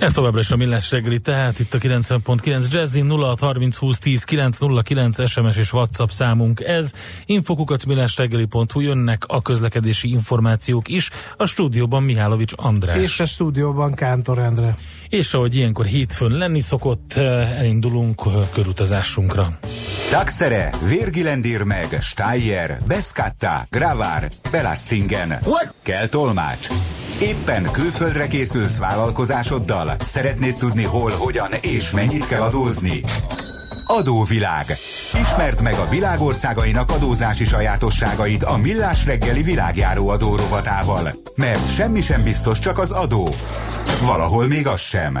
Ez továbbra is a Millás reggeli, tehát itt a 90.9 Jazzin 0630 20 10 909 SMS és WhatsApp számunk ez. Infokukat millásreggeli.hu jönnek a közlekedési információk is. A stúdióban Mihálovics András. És a stúdióban Kántor Endre. És ahogy ilyenkor hétfőn lenni szokott, eh, elindulunk eh, körutazásunkra. Taxere, Virgilendir meg, Steyer, Beskatta, Gravár, Belastingen. Kell tolmács. Éppen külföldre készülsz vállalkozásoddal? Szeretnéd tudni hol, hogyan és mennyit kell adózni? Adóvilág. Ismerd meg a világországainak adózási sajátosságait a Millás reggeli világjáró adó rovatával. Mert semmi sem biztos, csak az adó. Valahol még az sem.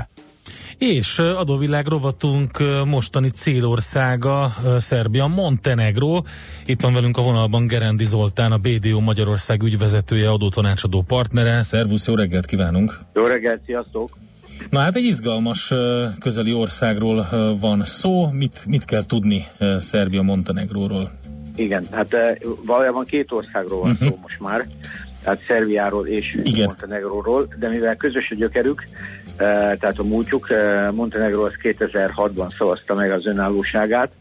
És adóvilág rovatunk mostani célországa Szerbia, Montenegro. Itt van velünk a vonalban Gerendi Zoltán, a BDO Magyarország ügyvezetője, adótanácsadó partnere. Szervusz, jó reggelt kívánunk! Jó reggelt, sziasztok! Na hát egy izgalmas közeli országról van szó. Mit, mit kell tudni Szerbia Montenegróról? Igen, hát valójában két országról van uh-huh. szó most már tehát Szerbiáról és Igen. Montenegróról, de mivel közös a gyökerük, tehát a múltjuk, Montenegro az 2006-ban szavazta meg az önállóságát,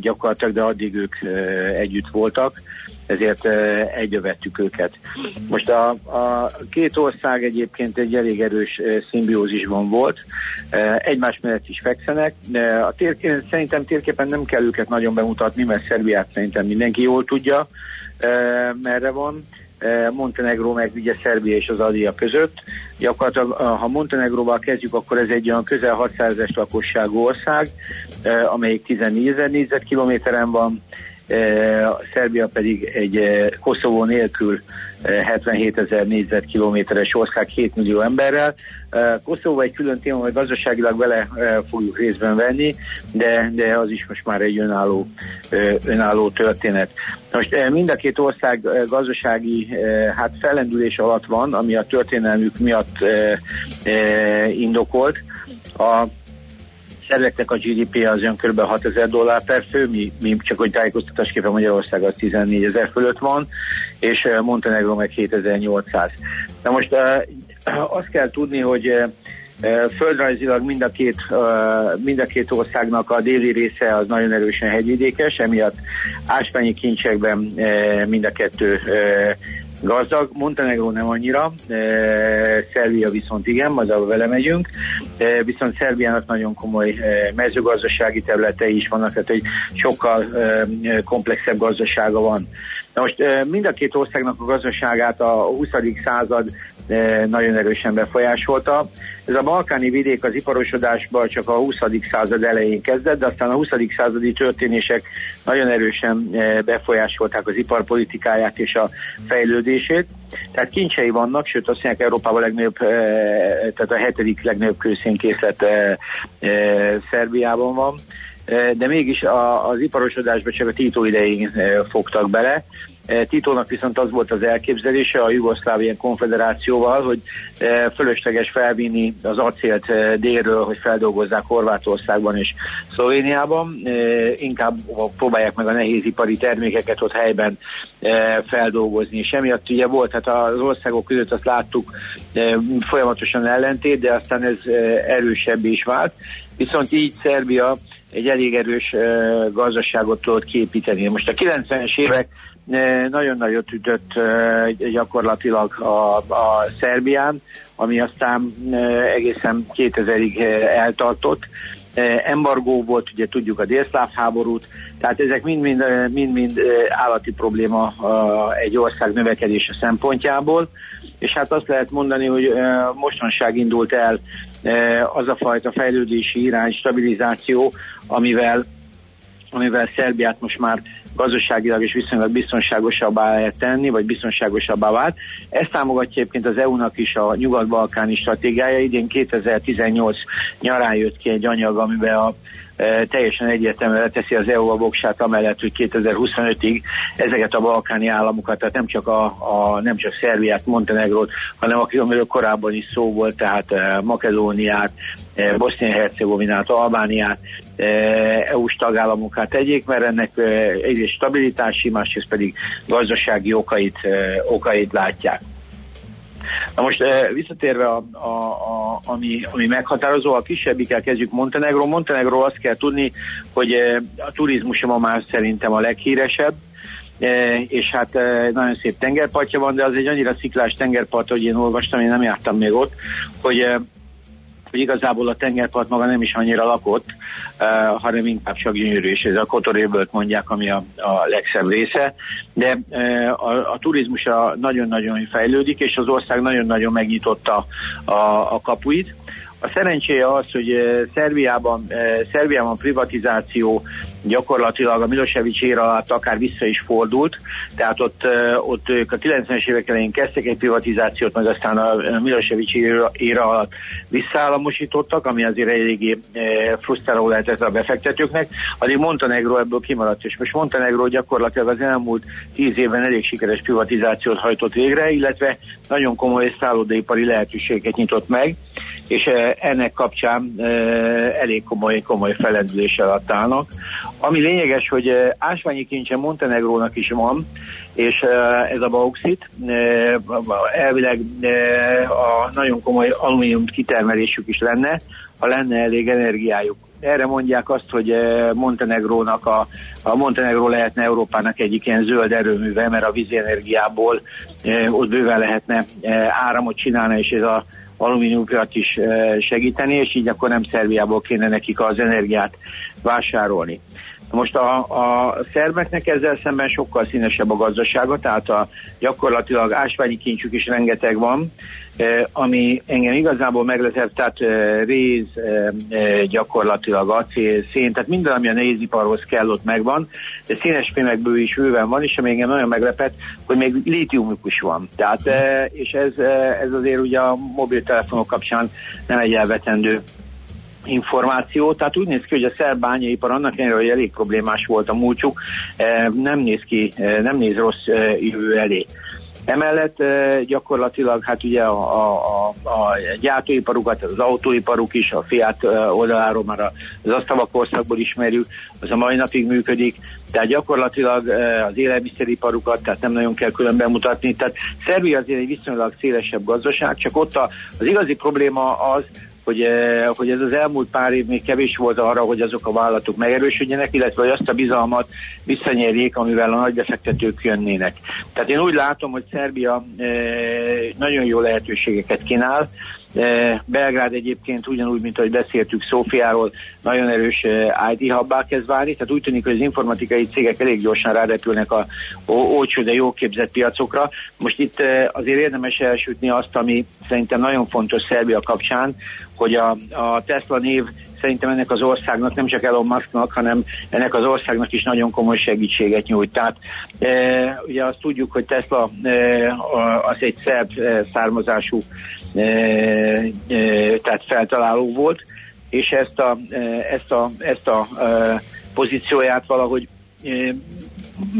gyakorlatilag, de addig ők együtt voltak, ezért egyövettük őket. Most a, a két ország egyébként egy elég erős szimbiózisban volt, egymás mellett is fekszenek. A tér, szerintem térképen nem kell őket nagyon bemutatni, mert Szerbiát szerintem mindenki jól tudja, merre van. Montenegro meg ugye Szerbia és az Adia között. Gyakorlatilag, ha Montenegróval kezdjük, akkor ez egy olyan közel 600 ezer lakosságú ország, amelyik 14 ezer négyzetkilométeren van, Szerbia pedig egy Koszovó nélkül 77 ezer négyzetkilométeres ország 7 millió emberrel. Koszovó egy külön téma, hogy gazdaságilag vele fogjuk részben venni, de, de az is most már egy önálló, önálló történet. Most mind a két ország gazdasági hát fellendülés alatt van, ami a történelmük miatt indokolt. A szerveknek a GDP az olyan kb. 6000 dollár per fő, mi, mi csak hogy tájékoztatásképpen Magyarország az 14 ezer fölött van, és Montenegro meg 7800. Na most azt kell tudni, hogy Földrajzilag mind a, két, mind a két országnak a déli része az nagyon erősen hegyvidékes, emiatt ásványi kincsekben mind a kettő gazdag, Montenegro nem annyira, e, Szerbia viszont igen, majd ahol vele megyünk, e, viszont Szerbiának nagyon komoly mezőgazdasági területei is vannak, tehát egy sokkal komplexebb gazdasága van. Na most mind a két országnak a gazdaságát a 20. század nagyon erősen befolyásolta. Ez a balkáni vidék az iparosodásban csak a 20. század elején kezdett, de aztán a 20. századi történések nagyon erősen befolyásolták az iparpolitikáját és a fejlődését. Tehát kincsei vannak, sőt azt mondják Európában legnagyobb, tehát a hetedik legnagyobb kőszénkészlet Szerbiában van de mégis az iparosodásba csak a Tito idején fogtak bele, Titónak viszont az volt az elképzelése a Jugoszláviai konfederációval, hogy fölösleges felvinni az acélt délről, hogy feldolgozzák Horvátországban és Szlovéniában. Inkább próbálják meg a nehézipari termékeket ott helyben feldolgozni. És emiatt ugye volt, hát az országok között azt láttuk folyamatosan ellentét, de aztán ez erősebb is vált. Viszont így Szerbia egy elég erős gazdaságot tudott képíteni. Most a 90-es évek nagyon nagyot ütött gyakorlatilag a, a Szerbián, ami aztán egészen 2000-ig eltartott. Embargó volt, ugye tudjuk a délszláv háborút, tehát ezek mind-mind állati probléma egy ország növekedése szempontjából, és hát azt lehet mondani, hogy mostanság indult el az a fajta fejlődési irány, stabilizáció, amivel amivel Szerbiát most már gazdaságilag és viszonylag biztonságosabbá lehet tenni, vagy biztonságosabbá vált. Ezt támogatja egyébként az EU-nak is a nyugat-balkáni stratégiája. Idén 2018 nyarán jött ki egy anyag, amiben a teljesen egyértelműen teszi az EU a voksát amellett, hogy 2025-ig ezeket a balkáni államokat, tehát nem csak, a, a, nem csak Szerbiát, Montenegrót, hanem akiről korábban is szó volt, tehát e, Makedóniát, e, Bosznia-Hercegovinát, Albániát, EU-s tagállamokat tegyék, mert ennek egyrészt stabilitási, másrészt pedig gazdasági okait, okait látják. Na most visszatérve, a, a, a, ami, ami meghatározó, a kisebbikkel kezdjük Montenegro. Montenegro azt kell tudni, hogy a turizmus ma már szerintem a leghíresebb, és hát nagyon szép tengerpartja van, de az egy annyira sziklás tengerpart, hogy én olvastam, én nem jártam még ott, hogy hogy igazából a tengerpart maga nem is annyira lakott, uh, hanem inkább csak gyönyörű, és ez a Kotorébölt mondják, ami a, a legszebb része, de uh, a, a turizmusa nagyon-nagyon fejlődik, és az ország nagyon-nagyon megnyitotta a, a kapuit, a szerencséje az, hogy eh, Szerbiában, Szerbiában privatizáció gyakorlatilag a Milosevic éra alatt akár vissza is fordult, tehát ott, ott ők a 90-es évek elején kezdtek egy privatizációt, meg aztán a Milosevic éra alatt visszaállamosítottak, ami azért eléggé frusztráló lehetett a befektetőknek, addig Montenegro ebből kimaradt, és most Montenegro gyakorlatilag az elmúlt tíz évben elég sikeres privatizációt hajtott végre, illetve nagyon komoly szállódaipari lehetőséget nyitott meg, és ennek kapcsán elég komoly, komoly felendülés alatt állnak. Ami lényeges, hogy ásványi kincse Montenegrónak is van, és ez a bauxit, elvileg a nagyon komoly alumínium kitermelésük is lenne, ha lenne elég energiájuk. Erre mondják azt, hogy Montenegrónak a, a Montenegró lehetne Európának egyik ilyen zöld erőműve, mert a vízenergiából ott bőven lehetne áramot csinálni, és ez a alumíniumpiac is segíteni, és így akkor nem Szerbiából kéne nekik az energiát vásárolni. Most a, a szerbeknek ezzel szemben sokkal színesebb a gazdasága, tehát a gyakorlatilag ásványi kincsük is rengeteg van, ami engem igazából meglepett, tehát réz, gyakorlatilag acél, szén, tehát minden, ami a nehéziparhoz kell, ott megvan, de színes fémekből is bőven van, és ami engem nagyon meglepett, hogy még lítiumuk is van. Tehát, és ez, ez azért ugye a mobiltelefonok kapcsán nem egy elvetendő információ, tehát úgy néz ki, hogy a szerb bányaipar annak ellenére, hogy elég problémás volt a múltjuk, nem néz ki, nem néz rossz jövő elé. Emellett gyakorlatilag hát ugye a, a, a, a gyártóiparukat, az autóiparuk is, a Fiat oldaláról már az asztava korszakból ismerjük, az a mai napig működik, tehát gyakorlatilag az élelmiszeriparukat, tehát nem nagyon kell külön bemutatni. Tehát Szerbia azért egy viszonylag szélesebb gazdaság, csak ott az igazi probléma az, hogy, eh, hogy ez az elmúlt pár év még kevés volt arra, hogy azok a vállalatok megerősödjenek, illetve hogy azt a bizalmat visszanyerjék, amivel a nagy befektetők jönnének. Tehát én úgy látom, hogy Szerbia eh, nagyon jó lehetőségeket kínál, Belgrád egyébként ugyanúgy, mint ahogy beszéltük Szófiáról, nagyon erős eh, IT hubbá kezd válni, tehát úgy tűnik, hogy az informatikai cégek elég gyorsan rárepülnek a olcsó, de jó képzett piacokra. Most itt eh, azért érdemes elsütni azt, ami szerintem nagyon fontos Szerbia kapcsán, hogy a, a Tesla név szerintem ennek az országnak, nem csak Elon Musknak, hanem ennek az országnak is nagyon komoly segítséget nyújt. Tehát e, ugye azt tudjuk, hogy Tesla e, az egy szerb származású tehát feltaláló volt, és ezt a, e, ezt a, ezt a e, pozícióját valahogy e,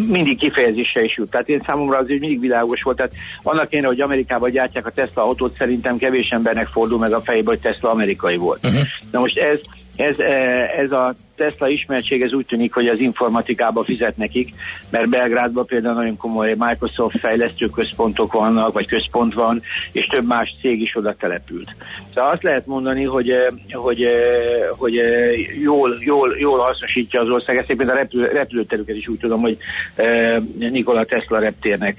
mindig kifejezésre is jut. Tehát én számomra az mindig világos volt. Tehát annak én, hogy Amerikában gyártják a Tesla autót, szerintem kevés embernek fordul meg a fejébe, hogy Tesla amerikai volt. Uh-huh. Na most ez ez, eh, ez a Tesla ismertség, ez úgy tűnik, hogy az informatikába fizet nekik, mert Belgrádban például nagyon komoly Microsoft fejlesztő központok vannak, vagy központ van, és több más cég is oda települt. Szóval azt lehet mondani, hogy, eh, hogy, eh, hogy jól, jól, jól hasznosítja az ország. Ezt a repülő, repülőterüket is úgy tudom, hogy Nikola Tesla reptérnek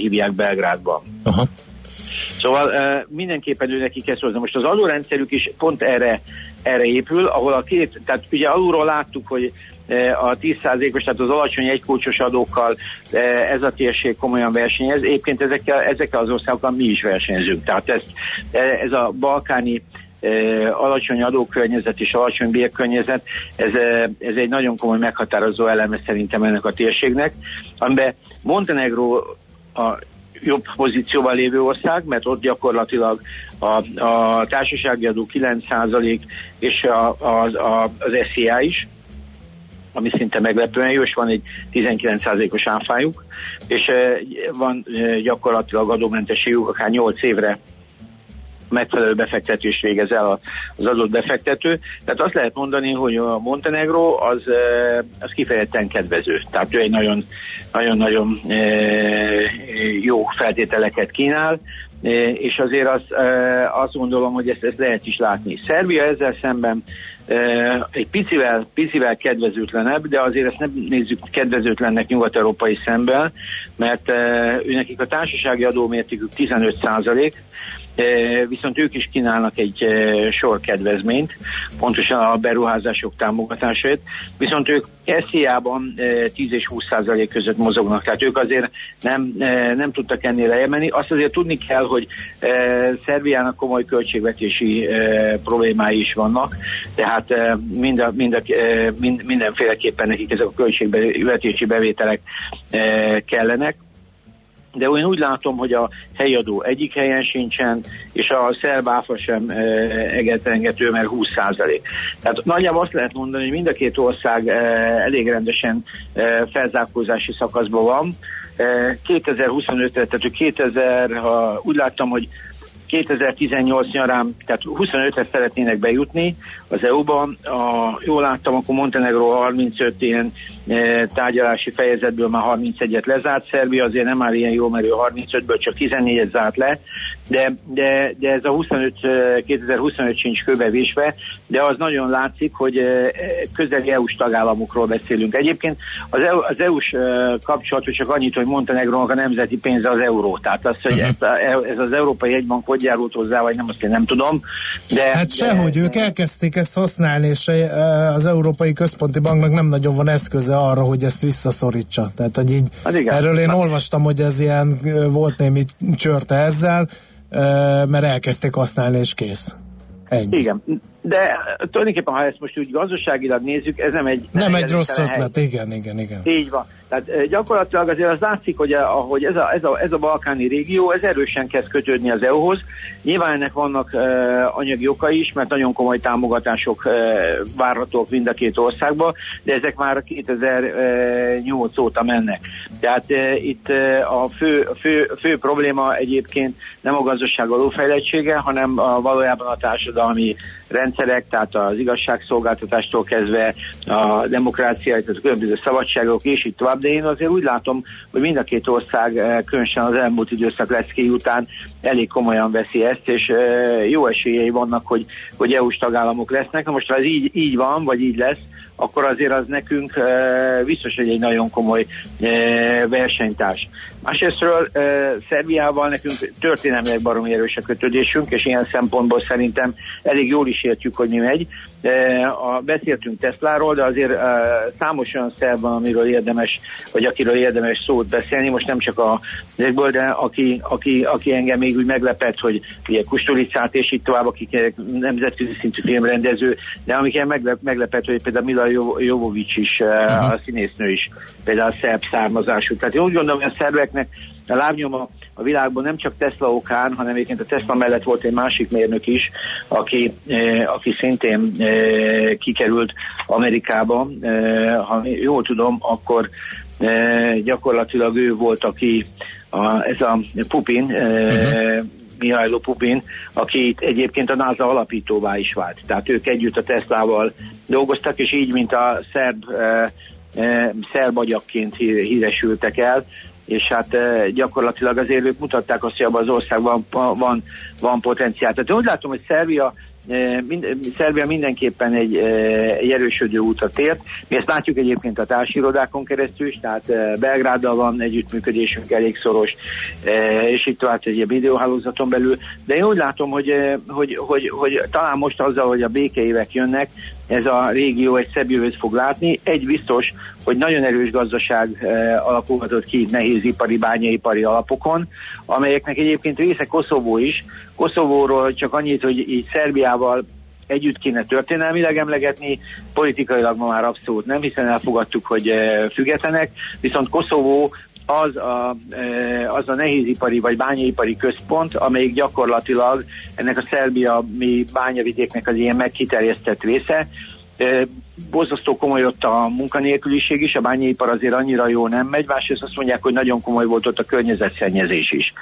hívják Belgrádban. Aha. Szóval mindenképpen ő neki kell szólni. Most az adórendszerük is pont erre erre épül, ahol a két, tehát ugye alulról láttuk, hogy e, a 10%-os, tehát az alacsony egykulcsos adókkal e, ez a térség komolyan versenyez. Egyébként ezekkel, ezekkel az országokkal mi is versenyzünk. Tehát ez, e, ez a balkáni alacsony adókörnyezet és alacsony bérkörnyezet, ez, ez egy nagyon komoly meghatározó eleme szerintem ennek a térségnek, amiben Montenegro a jobb pozícióban lévő ország, mert ott gyakorlatilag a, a társasági adó 9% és a, a, a, az SZIA is, ami szinte meglepően jó, és van egy 19%-os áfájuk, és van gyakorlatilag adómentességük akár 8 évre megfelelő befektetés végez el az adott befektető. Tehát azt lehet mondani, hogy a Montenegro az, az kifejezetten kedvező. Tehát ő egy nagyon, nagyon-nagyon jó feltételeket kínál, és azért azt, azt gondolom, hogy ezt, ezt lehet is látni. Szerbia ezzel szemben egy picivel, picivel kedvezőtlenebb, de azért ezt nem nézzük kedvezőtlennek nyugat-európai szemben, mert ő nekik a társasági adómértékük 15 százalék, viszont ők is kínálnak egy sor kedvezményt, pontosan a beruházások támogatását, viszont ők SZIA-ban 10 és 20 százalék között mozognak, tehát ők azért nem, nem tudtak ennél lejemenni. Azt azért tudni kell, hogy Szerbiának komoly költségvetési problémái is vannak, tehát mind a, mind a, mind, mindenféleképpen nekik ezek a költségvetési bevételek kellenek de én úgy látom, hogy a helyadó egyik helyen sincsen, és a szerb áfa sem e, egetengető, mert 20 százalék. Tehát nagyjából azt lehet mondani, hogy mind a két ország e, elég rendesen e, felzárkózási szakaszban van. E, 2025-re, tehát 2000, ha úgy láttam, hogy 2018 nyarán, tehát 25-re szeretnének bejutni az EU-ban. A, jól láttam, akkor Montenegro 35 ilyen e, tárgyalási fejezetből már 31-et lezárt, Szerbia azért nem áll ilyen jó, mert ő 35-ből csak 14-et zárt le, de, de, de ez a 25, 2025 sincs kövevésve, de az nagyon látszik, hogy közeli EU-s tagállamokról beszélünk. Egyébként az, EU, az EU-s kapcsolatot csak annyit, hogy Montenegrónak a nemzeti pénze az euró. Tehát az, hogy uh-huh. ez, ez az Európai Egybank hogy járult hozzá, vagy nem, azt én nem tudom. De, hát sehogy, de, ők elkezdték ezt használni, és az Európai Központi Banknak nem nagyon van eszköze arra, hogy ezt visszaszorítsa. Tehát, hogy így, igen. erről én olvastam, hogy ez ilyen volt némi csörte ezzel, mert elkezdték használni, és kész. Ennyi. Igen, de tulajdonképpen, ha ezt most úgy gazdaságilag nézzük, ez nem egy... Nem, nem egy rossz ötlet, igen, igen, igen. Így van. Tehát gyakorlatilag azért az látszik, hogy ahogy ez a, ez, a, ez a balkáni régió, ez erősen kezd kötődni az EU-hoz. Nyilván ennek vannak uh, anyagi okai is, mert nagyon komoly támogatások uh, várhatók mind a két országba, de ezek már 2008 óta mennek. Tehát uh, itt uh, a fő, fő, fő probléma egyébként nem a gazdaság alófejlettsége, hanem a, valójában a társadalmi rendszerek, tehát az igazságszolgáltatástól kezdve a demokrácia, tehát a különböző szabadságok és így tovább, de én azért úgy látom, hogy mind a két ország, eh, különösen az elmúlt időszak Lecki után elég komolyan veszi ezt, és eh, jó esélyei vannak, hogy, hogy EU-s tagállamok lesznek. Na most, ha ez így, így van, vagy így lesz, akkor azért az nekünk uh, biztos, hogy egy nagyon komoly versenytárs. Másrésztről uh, Szerbiával nekünk történelmileg baromi erős a kötődésünk, és ilyen szempontból szerintem elég jól is értjük, hogy mi megy. A, beszéltünk Tesláról, de azért számos olyan szerv van, amiről érdemes, vagy akiről érdemes szót beszélni, most nem csak a ezekből, de aki, aki, aki engem még úgy meglepett, hogy ugye Kustulicát és itt tovább, akik nemzetközi szintű filmrendező, de amiket meglep, meglepett, hogy például Mila Jovovics is, uh-huh. a színésznő is, például szerb származású. Tehát én úgy gondolom, hogy a szerveknek a lábnyoma a világban nem csak Tesla okán, hanem egyébként a Tesla mellett volt egy másik mérnök is, aki, eh, aki szintén eh, kikerült Amerikába. Eh, ha jól tudom, akkor eh, gyakorlatilag ő volt, aki a, ez a Pupin, uh-huh. Mihailo Pupin, aki itt egyébként a NASA alapítóvá is vált. Tehát ők együtt a Teslával dolgoztak, és így, mint a szerb, szerb agyakként híresültek el, és hát gyakorlatilag azért ők mutatták azt, hogy abban az országban van, van potenciál. Tehát úgy látom, hogy Szerbia Mind, Szerbia mindenképpen egy, egy erősödő útra tért. Mi ezt látjuk egyébként a társirodákon keresztül is, tehát Belgráddal van együttműködésünk elég szoros, és itt tovább egy videóhálózaton belül. De én úgy látom, hogy, hogy, hogy, hogy talán most azzal, hogy a békeévek jönnek, ez a régió egy szebb jövőt fog látni. Egy biztos, hogy nagyon erős gazdaság alakulhatott ki nehézipari, bányaipari alapokon, amelyeknek egyébként része Koszovó is. Koszovóról csak annyit, hogy így Szerbiával együtt kéne történelmileg emlegetni, politikailag ma már abszolút nem, hiszen elfogadtuk, hogy függetlenek, viszont Koszovó az a, az a nehézipari vagy bányaipari központ, amelyik gyakorlatilag ennek a Szerbia mi bányavidéknek az ilyen megkiterjesztett része, Borzasztó komoly ott a munkanélküliség is, a bányaipar azért annyira jó nem megy, másrészt azt mondják, hogy nagyon komoly volt ott a környezetszennyezés is.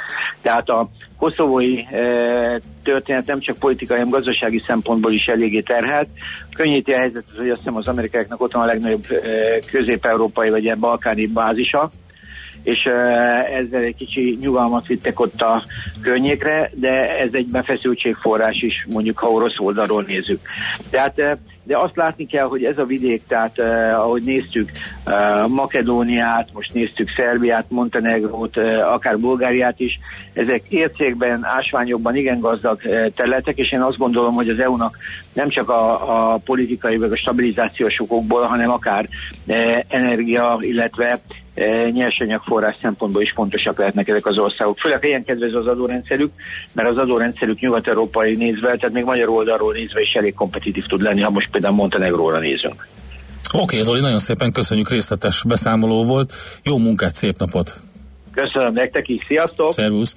Tehát a koszovói e, történet nem csak politikai, hanem gazdasági szempontból is eléggé terhelt. Könnyíti a helyzetet, hogy azt hiszem az amerikaiaknak ott van a legnagyobb e, közép-európai vagy ilyen balkáni bázisa, és ezzel egy kicsi nyugalmat vittek ott a környékre, de ez egy befeszültségforrás is, mondjuk ha orosz oldalról nézzük. Tehát de azt látni kell, hogy ez a vidék, tehát uh, ahogy néztük uh, Makedóniát, most néztük Szerbiát, Montenegrót, uh, akár Bulgáriát is, ezek ércékben, ásványokban igen gazdag uh, területek, és én azt gondolom, hogy az EU-nak nem csak a, a politikai vagy a stabilizációs okokból, hanem akár uh, energia, illetve E, nyersanyagforrás szempontból is fontosak lehetnek ezek az országok. Főleg ilyen kedvező az adórendszerük, mert az adórendszerük nyugat-európai nézve, tehát még magyar oldalról nézve is elég kompetitív tud lenni, ha most például Montenegróra nézünk. Oké, okay, Zoli, nagyon szépen köszönjük, részletes beszámoló volt. Jó munkát, szép napot! Köszönöm nektek is, sziasztok! Szervusz!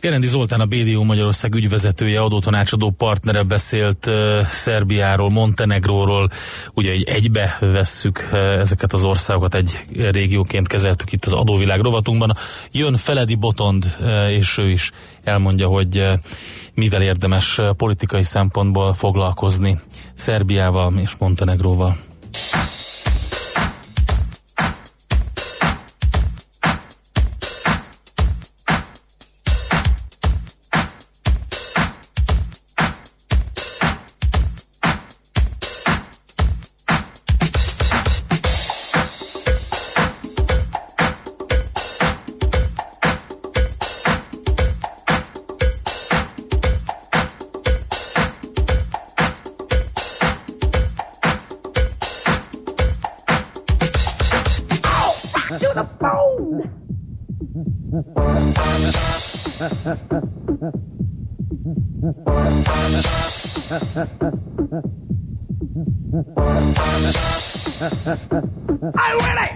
Gerendi Zoltán a BDO Magyarország ügyvezetője, adótanácsadó partnere beszélt uh, Szerbiáról, Montenegróról, ugye egy egybe vesszük uh, ezeket az országokat, egy régióként kezeltük itt az adóvilág rovatunkban. Jön Feledi Botond, uh, és ő is elmondja, hogy uh, mivel érdemes uh, politikai szempontból foglalkozni Szerbiával és Montenegróval. the bone. I really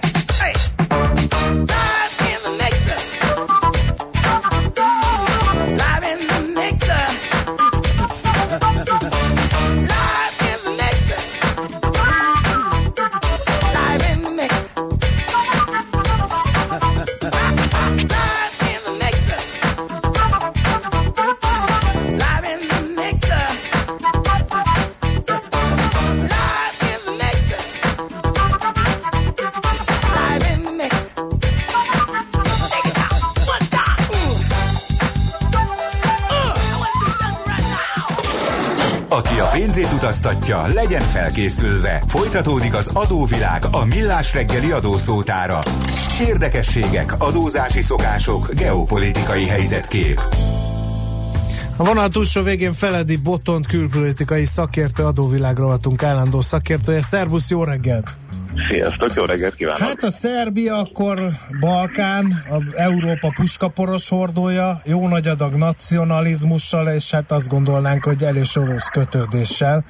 utaztatja, legyen felkészülve. Folytatódik az adóvilág a millás reggeli adószótára. Érdekességek, adózási szokások, geopolitikai helyzetkép. A vonal túlsó végén Feledi Botont külpolitikai szakértő adóvilág rovatunk állandó szakértője. Szervusz, jó reggelt! Sziasztok, jó reggelt kívánok! Hát a Szerbia, akkor Balkán, a Európa puskaporos hordója, jó nagy adag nacionalizmussal, és hát azt gondolnánk, hogy elég orosz kötődéssel.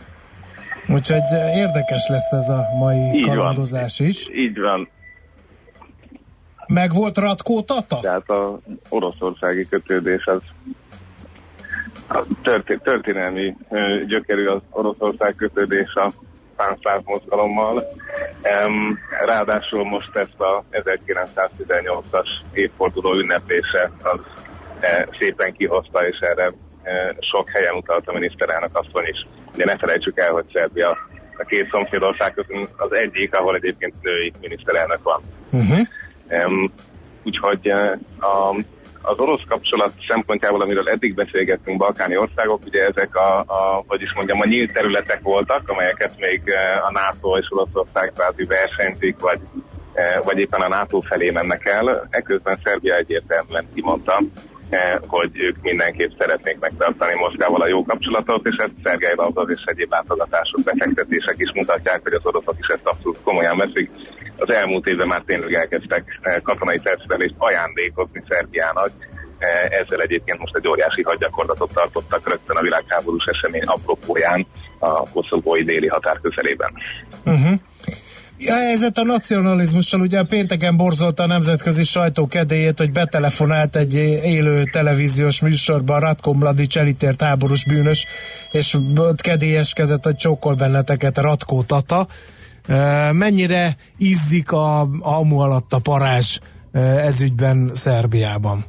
Úgyhogy érdekes lesz ez a mai Így kalandozás van. is. Így van. Meg volt Ratkó Tata? Tehát a oroszországi kötődés az a történelmi gyökerű az Oroszország kötődés a pánszláv mozgalommal. Ráadásul most ezt a 1918-as évforduló ünneplése az e, szépen kihozta, és erre e, sok helyen utalt a miniszterelnök asszony is. Ugye ne felejtsük el, hogy Szerbia a két szomszédország között az egyik, ahol egyébként női miniszterelnök van. Uh-huh. Um, úgyhogy e, a, az orosz kapcsolat szempontjából, amiről eddig beszélgettünk, balkáni országok, ugye ezek a, a hogy is mondjam, a nyílt területek voltak, amelyeket még e, a NATO és Oroszország kvázi versenyzik, vagy, e, vagy éppen a NATO felé mennek el. Ekközben Szerbia egyértelműen kimondta, hogy ők mindenképp szeretnék megtartani Moszkvával a jó kapcsolatot, és ezt Szergei Lavrov és egyéb látogatások, befektetések is mutatják, hogy az oroszok is ezt abszolút komolyan veszik. Az elmúlt évben már tényleg elkezdtek katonai tervszerelést ajándékozni Szerbiának, ezzel egyébként most egy óriási hadgyakorlatot tartottak rögtön a világháborús esemény apropóján a koszovói déli határ közelében. Uh-huh. A helyzet a nacionalizmussal, ugye pénteken borzolta a nemzetközi sajtó kedélyét, hogy betelefonált egy élő televíziós műsorban Ratko Mladic elítélt háborús bűnös, és kedélyeskedett, hogy csókol benneteket Ratko Tata. Mennyire izzik a amu alatt a parázs ezügyben Szerbiában?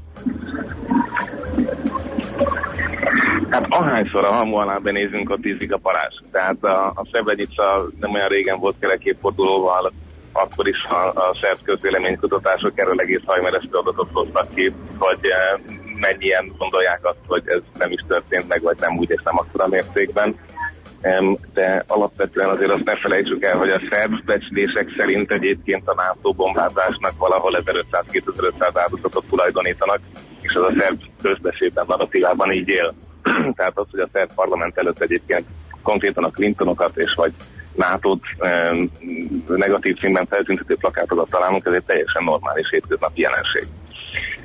Hát ahányszor a hamu alá benézünk, ott ízik a parázs. Tehát a, a Srebrenica nem olyan régen volt kereképfordulóval, akkor is a, a szerb közvéleménykutatások erről egész hajmeresztő adatot hoztak ki, hogy mennyien gondolják azt, hogy ez nem is történt meg, vagy nem úgy és nem akkora mértékben. De alapvetően azért azt ne felejtsük el, hogy a szerb becslések szerint egyébként a NATO bombázásnak valahol 1500-2500 áldozatot tulajdonítanak, és az a szerb közbeszédben narratívában így él. Tehát az, hogy a szerb parlament előtt egyébként konkrétan a Clintonokat és vagy nato negatív színben feltüntető plakátokat találunk, ez egy teljesen normális hétköznapi jelenség.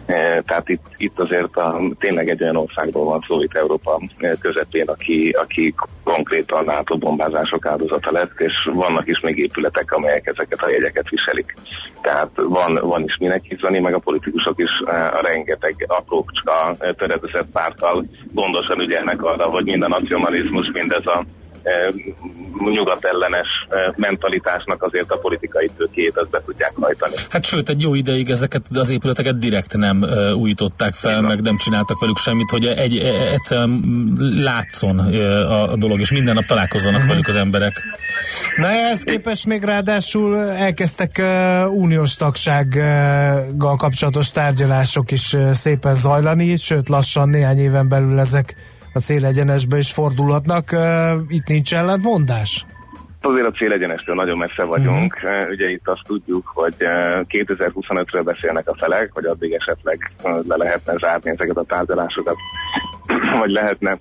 Eh, tehát itt, itt azért a, tényleg egy olyan országból van szó itt Európa eh, közepén, aki, aki konkrétan NATO bombázások áldozata lett, és vannak is még épületek, amelyek ezeket a jegyeket viselik. Tehát van, van is minek hívni, meg a politikusok is a rengeteg aprócska töredezett pártal gondosan ügyelnek arra, hogy a nacionalizmus, mind ez a nyugatellenes mentalitásnak azért a politikai tőkét ezt be tudják hajtani. Hát sőt, egy jó ideig ezeket az épületeket direkt nem újították fel, Igen. meg nem csináltak velük semmit, hogy egy, e, e, egyszerűen látszon a dolog, és minden nap találkozzanak uh-huh. velük az emberek. Na ehhez képest még ráadásul elkezdtek uh, uniós tagsággal kapcsolatos tárgyalások is uh, szépen zajlani, sőt lassan néhány éven belül ezek a célegyenesbe is fordulhatnak. Itt nincs ellentmondás? Azért a célegyenestől nagyon messze vagyunk. Uh-huh. Ugye itt azt tudjuk, hogy 2025-ről beszélnek a felek, hogy addig esetleg le lehetne zárni ezeket a tárgyalásokat, vagy lehetne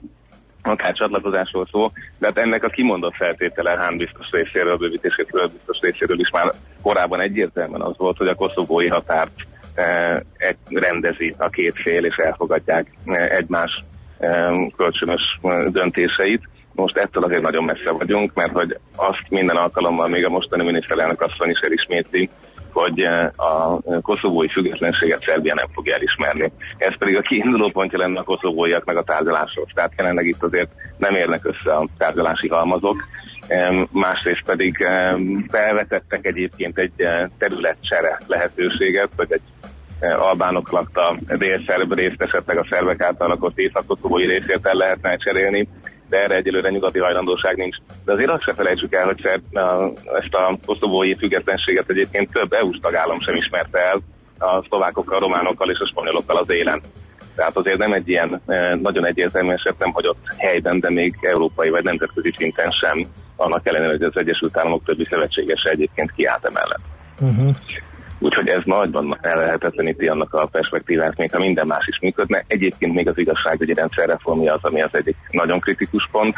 akár csatlakozásról szó, de hát ennek a kimondott feltétele Hán biztos részéről, bővítéséről biztos részéről is már korábban egyértelműen az volt, hogy a koszovói határt rendezi a két fél, és elfogadják egymás kölcsönös döntéseit. Most ettől azért nagyon messze vagyunk, mert hogy azt minden alkalommal még a mostani miniszterelnök asszony is elismétli, hogy a koszovói függetlenséget Szerbia nem fogja elismerni. Ez pedig a kiinduló pontja lenne a koszovóiak meg a tárgyalások. Tehát jelenleg itt azért nem érnek össze a tárgyalási halmazok. Másrészt pedig felvetettek egyébként egy területcsere lehetőséget, vagy egy albánok lakta délszerb részt esetleg a szervek által lakott észak-koszovói részét el lehetne cserélni, de erre egyelőre nyugati hajlandóság nincs. De azért azt se felejtsük el, hogy szerb, ezt a koszovói függetlenséget egyébként több EU-s tagállam sem ismerte el a szlovákokkal, a románokkal és a spanyolokkal az élen. Tehát azért nem egy ilyen nagyon egyértelmű eset nem hagyott helyben, de még európai vagy nemzetközi szinten sem, annak ellenére, hogy az Egyesült Államok többi szövetségese egyébként kiállt emellett. Uh-huh. Úgyhogy ez nagyban ellehetetleníti annak a perspektívát, még ha minden más is működne. Egyébként még az igazságügyi rendszerreformja az, ami az egyik nagyon kritikus pont,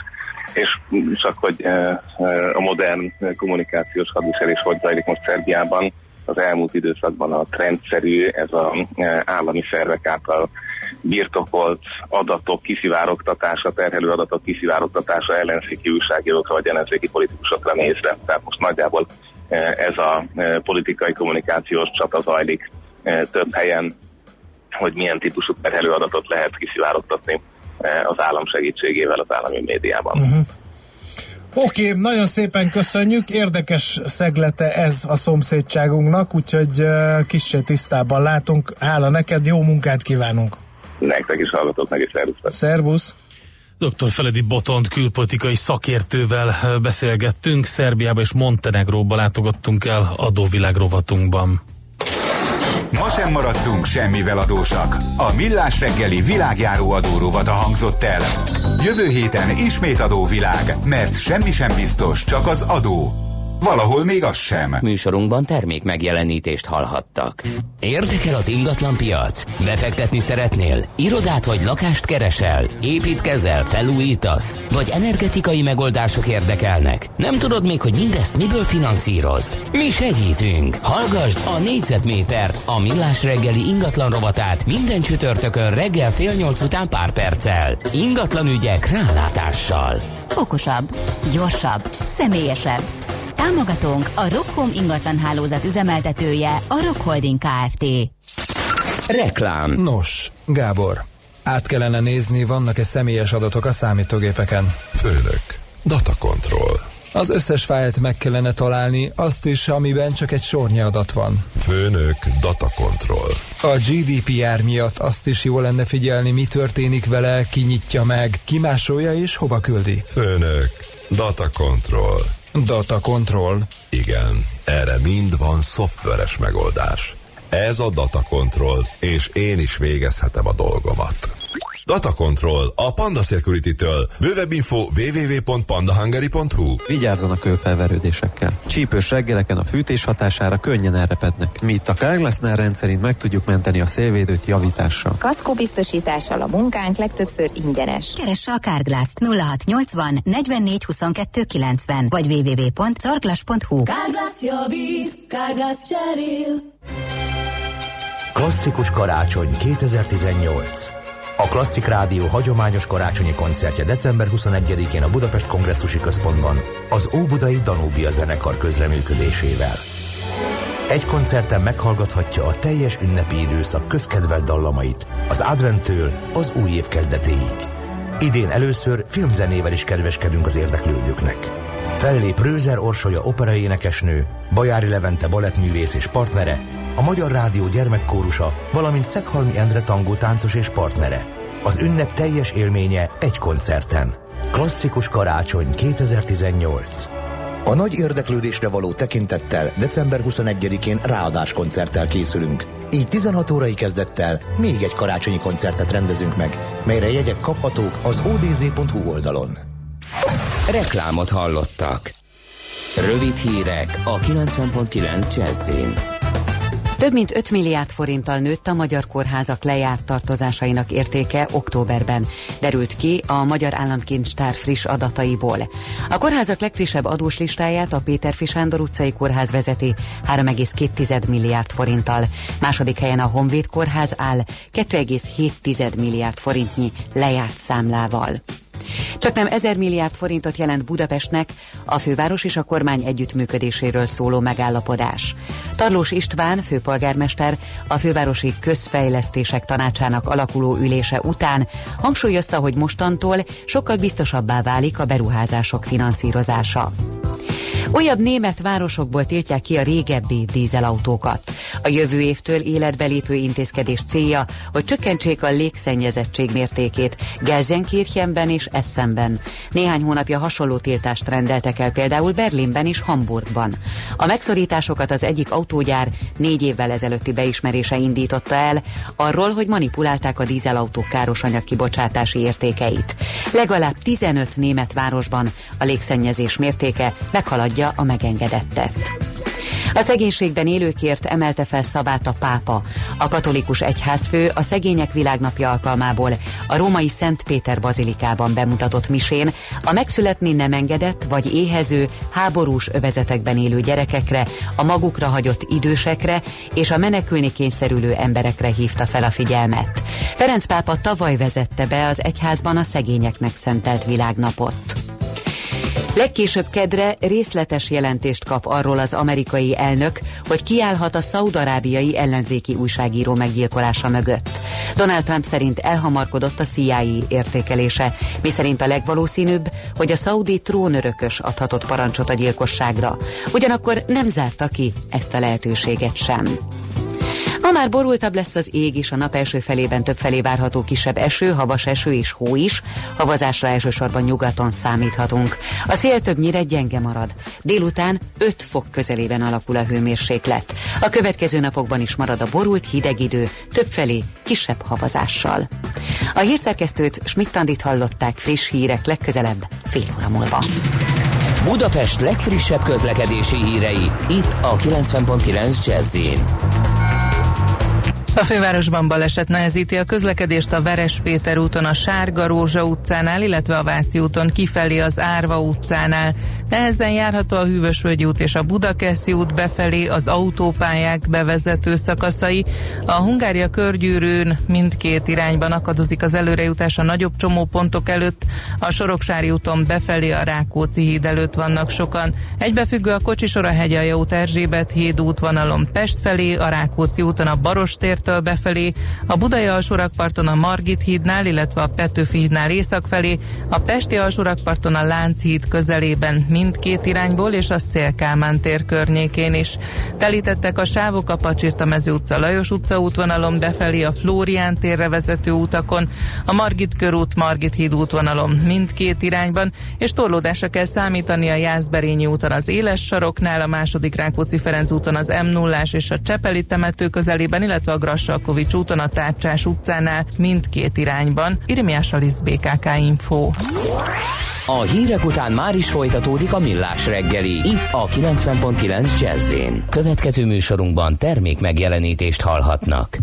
és csak hogy eh, eh, a modern kommunikációs hadviselés hogy zajlik most Szerbiában, az elmúlt időszakban a trendszerű, ez az eh, állami szervek által birtokolt adatok kiszivárogtatása, terhelő adatok kiszivárogtatása ellenzéki újságírókra vagy ellenzéki politikusokra nézve. Tehát most nagyjából ez a politikai kommunikációs csata zajlik több helyen, hogy milyen típusú terhelő adatot lehet kiszivárogtatni az állam segítségével az állami médiában. Uh-huh. Oké, okay, nagyon szépen köszönjük, érdekes szeglete ez a szomszédságunknak, úgyhogy kicsit tisztában látunk. Hála neked, jó munkát kívánunk! Nektek is hallgatok, meg is szervusz! Szervusz! Dr. Feledi Botont külpolitikai szakértővel beszélgettünk, Szerbiába és Montenegróba látogattunk el adóvilág rovatunkban. Ma sem maradtunk semmivel adósak. A Millás reggeli világjáró adórovata hangzott el. Jövő héten ismét adóvilág, mert semmi sem biztos, csak az adó. Valahol még az sem. Műsorunkban termék megjelenítést hallhattak. Érdekel az ingatlan piac? Befektetni szeretnél? Irodát vagy lakást keresel? Építkezel? Felújítasz? Vagy energetikai megoldások érdekelnek? Nem tudod még, hogy mindezt miből finanszírozd? Mi segítünk! Hallgasd a négyzetmétert, a millás reggeli ingatlan rovatát minden csütörtökön reggel fél nyolc után pár perccel. Ingatlan ügyek rálátással. Okosabb, gyorsabb, személyesebb. Támogatónk a Rockhome ingatlan hálózat üzemeltetője, a Rock Holding Kft. Reklám. Nos, Gábor, át kellene nézni, vannak-e személyes adatok a számítógépeken. Főnök, data control. Az összes fájlt meg kellene találni, azt is, amiben csak egy sornyi adat van. Főnök, data control. A GDPR miatt azt is jó lenne figyelni, mi történik vele, ki nyitja meg, ki másolja és hova küldi. Főnök, data control. Data control. Igen, erre mind van szoftveres megoldás. Ez a data control, és én is végezhetem a dolgomat. Data Control a Panda Security-től. Bővebb info www.pandahungary.hu Vigyázzon a kőfelverődésekkel. Csípős reggeleken a fűtés hatására könnyen elrepednek. Mi itt a Kárglasznál rendszerint meg tudjuk menteni a szélvédőt javítással. Kaszkó biztosítással a munkánk legtöbbször ingyenes. Keresse a Kárglászt 0680 44 22 90 vagy www.carglass.hu Kárglász javít, Kárglász cserél. Klasszikus karácsony 2018 a Klasszik Rádió hagyományos karácsonyi koncertje december 21-én a Budapest Kongresszusi Központban az Óbudai Danúbia zenekar közreműködésével. Egy koncerten meghallgathatja a teljes ünnepi időszak közkedvelt dallamait, az adventtől az új év kezdetéig. Idén először filmzenével is kedveskedünk az érdeklődőknek. Fellép Rőzer Orsolya operaénekesnő, Bajári Levente balettművész és partnere, a Magyar Rádió gyermekkórusa, valamint Szeghalmi Endre tangó táncos és partnere. Az ünnep teljes élménye egy koncerten. Klasszikus karácsony 2018. A nagy érdeklődésre való tekintettel december 21-én ráadás koncerttel készülünk. Így 16 órai kezdettel még egy karácsonyi koncertet rendezünk meg, melyre jegyek kaphatók az odz.hu oldalon. Reklámot hallottak. Rövid hírek a 90.9 Jazzin. Több mint 5 milliárd forinttal nőtt a magyar kórházak lejárt tartozásainak értéke októberben, derült ki a Magyar Államkincstár friss adataiból. A kórházak legfrissebb adós listáját a Péter Sándor utcai kórház vezeti 3,2 milliárd forinttal. Második helyen a Honvéd kórház áll 2,7 milliárd forintnyi lejárt számlával. Csak nem ezer milliárd forintot jelent Budapestnek a főváros és a kormány együttműködéséről szóló megállapodás. Tarlós István, főpolgármester, a fővárosi közfejlesztések tanácsának alakuló ülése után hangsúlyozta, hogy mostantól sokkal biztosabbá válik a beruházások finanszírozása. Újabb német városokból tiltják ki a régebbi dízelautókat. A jövő évtől életbe lépő intézkedés célja, hogy csökkentsék a légszennyezettség mértékét Gelsenkirchenben és Essenben. Néhány hónapja hasonló tiltást rendeltek el például Berlinben és Hamburgban. A megszorításokat az egyik autógyár négy évvel ezelőtti beismerése indította el, arról, hogy manipulálták a dízelautók károsanyag kibocsátási értékeit. Legalább 15 német városban a légszennyezés mértéke meghaladja haladja a megengedettet. A szegénységben élőkért emelte fel szavát a pápa. A katolikus egyházfő a Szegények Világnapja alkalmából a római Szent Péter bazilikában bemutatott misén a megszületni nem engedett vagy éhező, háborús övezetekben élő gyerekekre, a magukra hagyott idősekre és a menekülni kényszerülő emberekre hívta fel a figyelmet. Ferenc pápa tavaly vezette be az egyházban a szegényeknek szentelt világnapot. Legkésőbb kedre részletes jelentést kap arról az amerikai elnök, hogy kiállhat a szaudarábiai ellenzéki újságíró meggyilkolása mögött. Donald Trump szerint elhamarkodott a CIA értékelése, miszerint a legvalószínűbb, hogy a szaudi trónörökös adhatott parancsot a gyilkosságra. Ugyanakkor nem zárta ki ezt a lehetőséget sem. Ma már borultabb lesz az ég is, a nap első felében több felé várható kisebb eső, havas eső és hó is. Havazásra elsősorban nyugaton számíthatunk. A szél többnyire gyenge marad. Délután 5 fok közelében alakul a hőmérséklet. A következő napokban is marad a borult hideg idő, több felé kisebb havazással. A hírszerkesztőt Schmidt-Tandit hallották friss hírek legközelebb fél óra múlva. Budapest legfrissebb közlekedési hírei, itt a 90.9 jazz a fővárosban baleset nehezíti a közlekedést a Veres Péter úton a Sárga Rózsa utcánál, illetve a Váci úton kifelé az Árva utcánál. Nehezen járható a Hűvösvölgyi út és a Budakeszi út befelé az autópályák bevezető szakaszai. A Hungária körgyűrűn mindkét irányban akadozik az előrejutás a nagyobb csomópontok előtt. A Soroksári úton befelé a Rákóczi híd előtt vannak sokan. Egybefüggő a Kocsisor a hegyalja út Erzsébet híd útvonalon Pest felé, a Rákóczi úton a Barostér tértől befelé, a Budai alsórakparton a Margit hídnál, illetve a Petőfi hídnál észak felé, a Pesti alsórakparton a Lánchíd közelében mindkét irányból és a Szélkálmán tér környékén is. Telítettek a sávok a Pacsirta mező utca Lajos utca útvonalon befelé, a Flórián térre vezető utakon, a Margit körút Margit híd útvonalon mindkét irányban, és torlódásra kell számítani a Jászberényi úton az Éles saroknál, a második Rákóczi Ferenc úton az m 0 és a Csepeli temető közelében, illetve a Grassalkovics úton a Tárcsás utcánál mindkét irányban. Irmiás Alisz BKK Info. A hírek után már is folytatódik a millás reggeli, itt a 90.9 jazz Következő műsorunkban termék megjelenítést hallhatnak.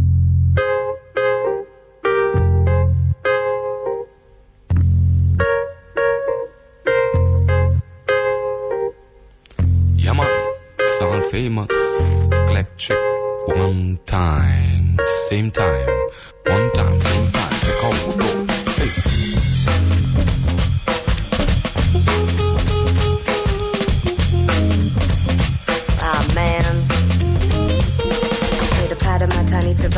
Yeah man, sound famous, eclectic, one time same time, one time, same time. Take off,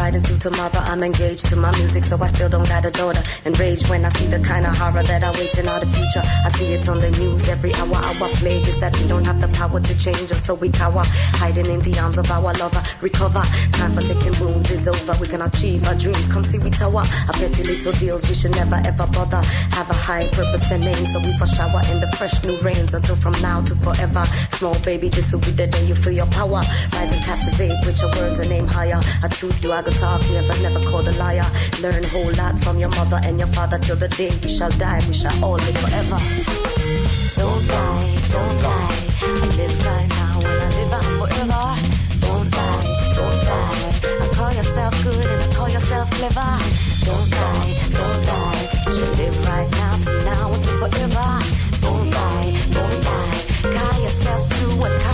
ride into tomorrow. I'm engaged to my music, so I still don't got a daughter. Enraged when I see the kind of horror that awaits in our future. I see it on the news every hour. Our plague is that we don't have the power to change us, so we cower. Hiding in the arms of our lover. Recover. Time for licking wounds is over. We can achieve our dreams. Come see we tower. Our petty little deals we should never ever bother. Have a high purpose and name, so we for shower in the fresh new rains until from now to forever. Small baby, this will be the day you feel your power. Rise and captivate with your words and aim higher. A truth you are good talk, never, never called a liar. Learn a whole lot from your mother and your father till the day we shall die. We shall all live forever. Don't die, don't die. I live right now and I live on forever. Don't die, don't die. I call yourself good and I call yourself clever. Don't die, don't die. You should live right now from now until forever. Don't die, don't die. Call yourself true and call.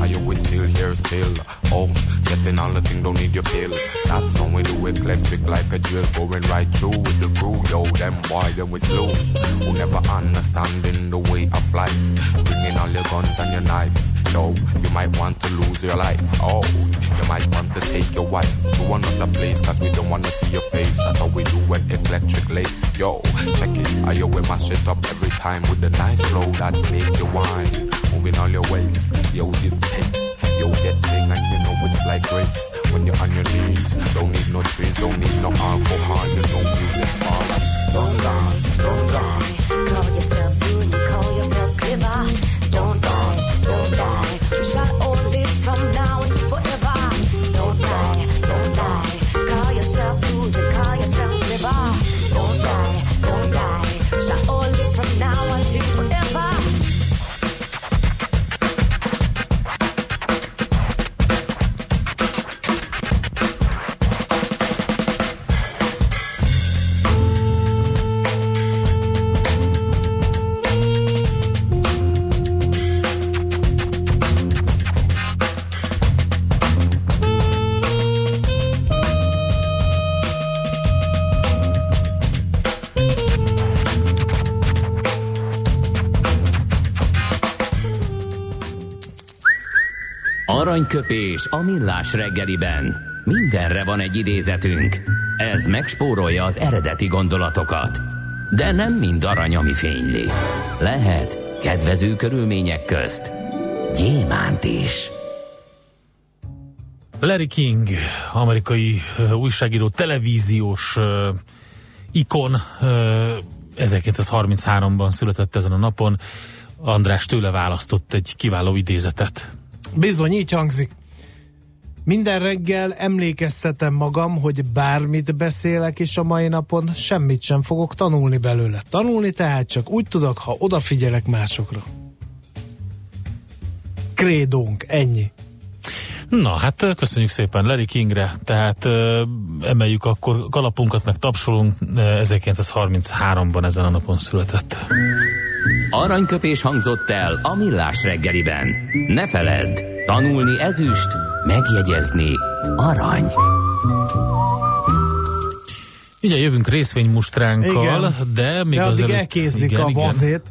Are you still here still? Oh, getting all the thing, don't need your pill. That's how we do it, like a drill, going right through with the crew. Yo, them boy, them we slow. Who never understanding the way of life. Bringing all your guns and your knife. Yo, you might want to lose your life. Oh, you might want to take your wife to another place, cause we don't wanna see your face. Electric lace. Yo, check it. I yo, we mash it up every time with the nice flow that make you wine. Moving all your ways. Yo, you pace. Yo, that thing, and you know it's like grace. When you're on your knees, don't need no trees, don't need no alcohol, just no music. All. Don't die, don't die. Call yourself Aranyköpés a millás reggeliben. Mindenre van egy idézetünk. Ez megspórolja az eredeti gondolatokat. De nem mind arany, ami fényli. Lehet kedvező körülmények közt gyémánt is. Larry King, amerikai újságíró, televíziós uh, ikon, uh, 1933-ban született ezen a napon. András tőle választott egy kiváló idézetet. Bizony, így hangzik. Minden reggel emlékeztetem magam, hogy bármit beszélek is a mai napon, semmit sem fogok tanulni belőle. Tanulni tehát csak úgy tudok, ha odafigyelek másokra. Krédónk, ennyi. Na, hát köszönjük szépen Larry Kingre, tehát emeljük akkor kalapunkat, meg tapsolunk, 1933-ban ezen a napon született. Aranyköpés hangzott el a millás reggeliben. Ne feledd, tanulni ezüst, megjegyezni arany. Ugye jövünk részvénymustránkkal, Igen. de még De addig azért... elkézik igen, a igen. vazét.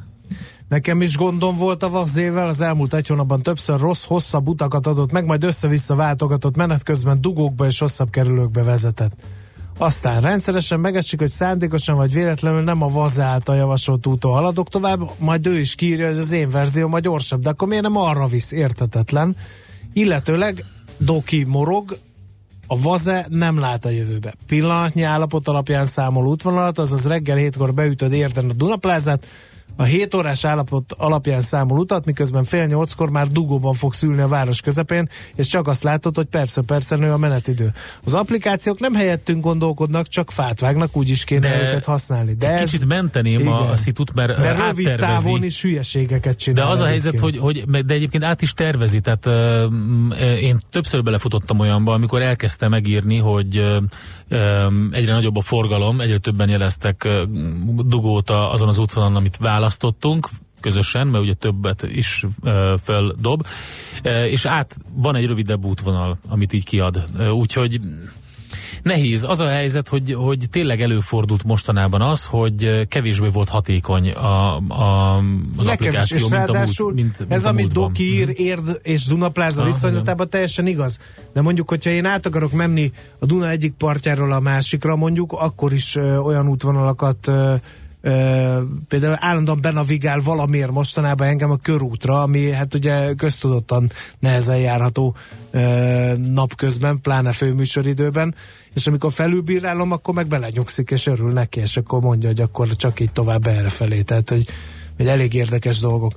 Nekem is gondom volt a vazével, az elmúlt egy hónapban többször rossz, hosszabb utakat adott meg, majd össze-vissza váltogatott menet közben dugókba és hosszabb kerülőkbe vezetett. Aztán rendszeresen megesik, hogy szándékosan vagy véletlenül nem a vaze által javasolt úton haladok tovább, majd ő is kírja, hogy az én verzióm a gyorsabb, de akkor miért nem arra visz, értetetlen. Illetőleg Doki morog, a vaze nem lát a jövőbe. Pillanatnyi állapot alapján számol útvonalat, azaz reggel hétkor beütöd érten a Dunaplázát, a 7 órás állapot alapján számol utat, miközben fél nyolckor már dugóban fog szülni a város közepén, és csak azt látod, hogy persze-persze nő a menetidő. Az applikációk nem helyettünk gondolkodnak, csak fát vágnak, úgy is kéne De őket használni. De egy ez, kicsit menteném igen. a szitut, mert, mert rövid távon is hülyeségeket De csinál. az a helyzet, egyébként. hogy, hogy de egyébként át is tervezi, tehát uh, én többször belefutottam olyanba, amikor elkezdte megírni, hogy uh, um, egyre nagyobb a forgalom, egyre többen jeleztek uh, dugót azon az útvonalon, amit választottunk, közösen, mert ugye többet is uh, feldob, uh, és át van egy rövidebb útvonal, amit így kiad. Uh, úgyhogy Nehéz. Az a helyzet, hogy, hogy tényleg előfordult mostanában az, hogy kevésbé volt hatékony a, a, az Nekem applikáció, is, és mint a, múlt, mint, mint ez, a amit. Doki ír, Érd és Dunapláza viszonylatában teljesen igaz. De mondjuk, hogyha én át akarok menni a Duna egyik partjáról a másikra, mondjuk, akkor is ö, olyan útvonalakat ö, például állandóan benavigál valamiért mostanában engem a körútra, ami hát ugye köztudottan nehezen járható napközben, pláne főműsoridőben, és amikor felülbírálom, akkor meg belenyugszik, és örül neki, és akkor mondja, hogy akkor csak így tovább errefelé. Tehát, hogy, hogy elég érdekes dolgok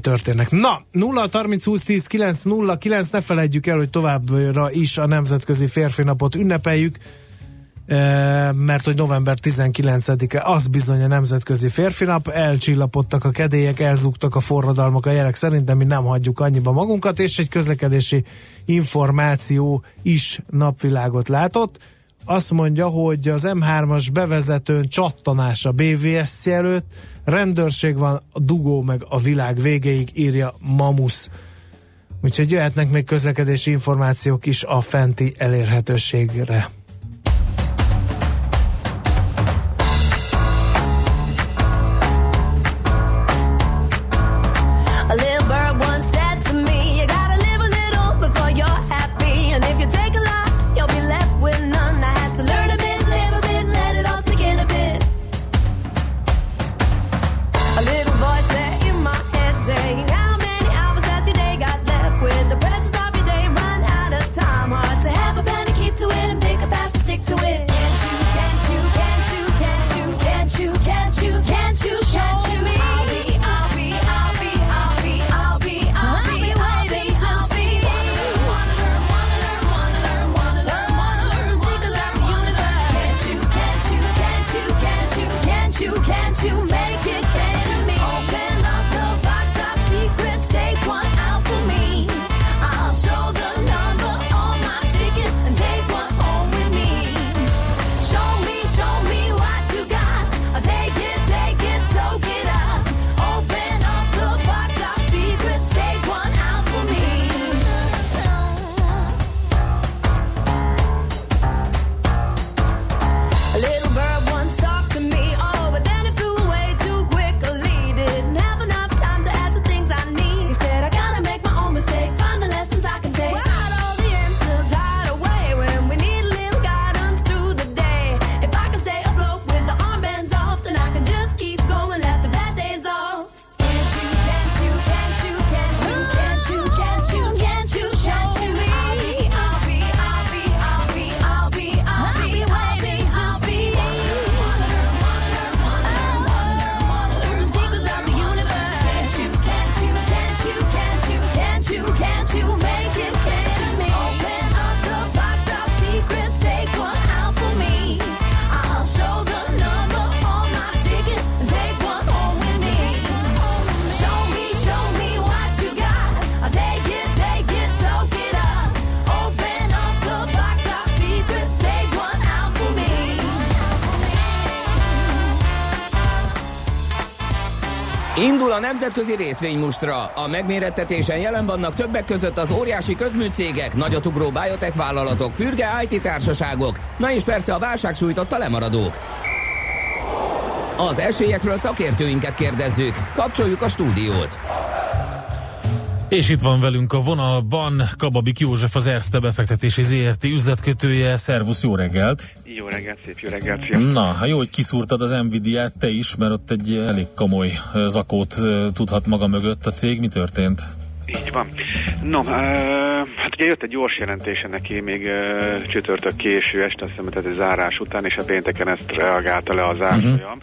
történnek. Na, 0 30 20 10 9 0 9, ne felejtjük el, hogy továbbra is a Nemzetközi Férfi Napot ünnepeljük, mert hogy november 19-e az bizony a Nemzetközi Férfi Nap, elcsillapodtak a kedélyek, elzúgtak a forradalmak a jelek szerint, de mi nem hagyjuk annyiba magunkat, és egy közlekedési információ is napvilágot látott. Azt mondja, hogy az M3-as bevezetőn csattanás a BVSC előtt, rendőrség van, a dugó meg a világ végéig, írja Mamusz. Úgyhogy jöhetnek még közlekedési információk is a fenti elérhetőségre. Nemzetközi részvénymustra. A megmérettetésen jelen vannak többek között az óriási közműcégek, nagyotugró biotech vállalatok, fürge IT társaságok, na és persze a válság sújtotta lemaradók. Az esélyekről szakértőinket kérdezzük. Kapcsoljuk a stúdiót. És itt van velünk a vonalban Kababik József, az Erste befektetési ZRT üzletkötője. Szervusz, jó reggelt! Jó reggelt, szép jó reggelt, szia. Na, ha jó, hogy kiszúrtad az Nvidia-t te is, mert ott egy elég komoly zakót tudhat maga mögött a cég. Mi történt? Így van. No, uh, hát ugye jött egy gyors jelentése neki még uh, csütörtök késő este, azt hiszem, tehát egy zárás után, és a pénteken ezt reagálta le az árfolyam. Uh-huh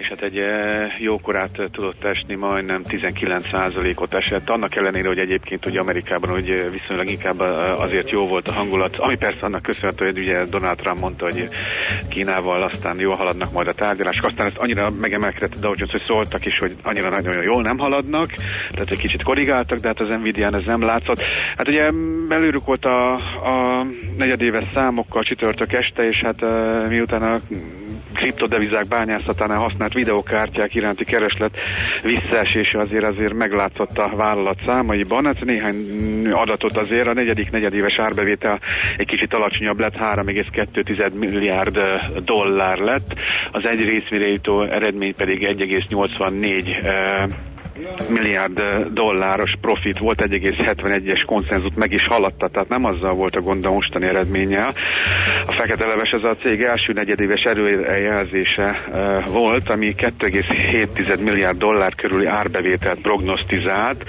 és hát egy eh, jókorát tudott esni, majdnem 19%-ot esett, annak ellenére, hogy egyébként ugye Amerikában hogy eh, viszonylag inkább eh, azért jó volt a hangulat, ami persze annak köszönhető, hogy ugye Donald Trump mondta, hogy Kínával aztán jól haladnak majd a tárgyalások, aztán ezt annyira megemelkedett a Dow Jones, hogy szóltak is, hogy annyira nagyon jól nem haladnak, tehát egy kicsit korrigáltak, de hát az Nvidia-n ez nem látszott. Hát ugye belőlük volt a, a negyedéves számokkal csütörtök este, és hát miután a kriptodevizák bányászatánál használt videokártyák iránti kereslet visszaesése azért azért meglátszott a vállalat számaiban. Hát néhány adatot azért a negyedik negyedéves árbevétel egy kicsit alacsonyabb lett, 3,2 milliárd dollár lett, az egy részmire jutó eredmény pedig 1,84 milliárd dolláros profit volt, 1,71-es konszenzut meg is haladta, tehát nem azzal volt a gond a mostani eredménye. A fekete leves ez a cég első negyedéves erőjelzése uh, volt, ami 2,7 milliárd dollár körüli árbevételt prognosztizált,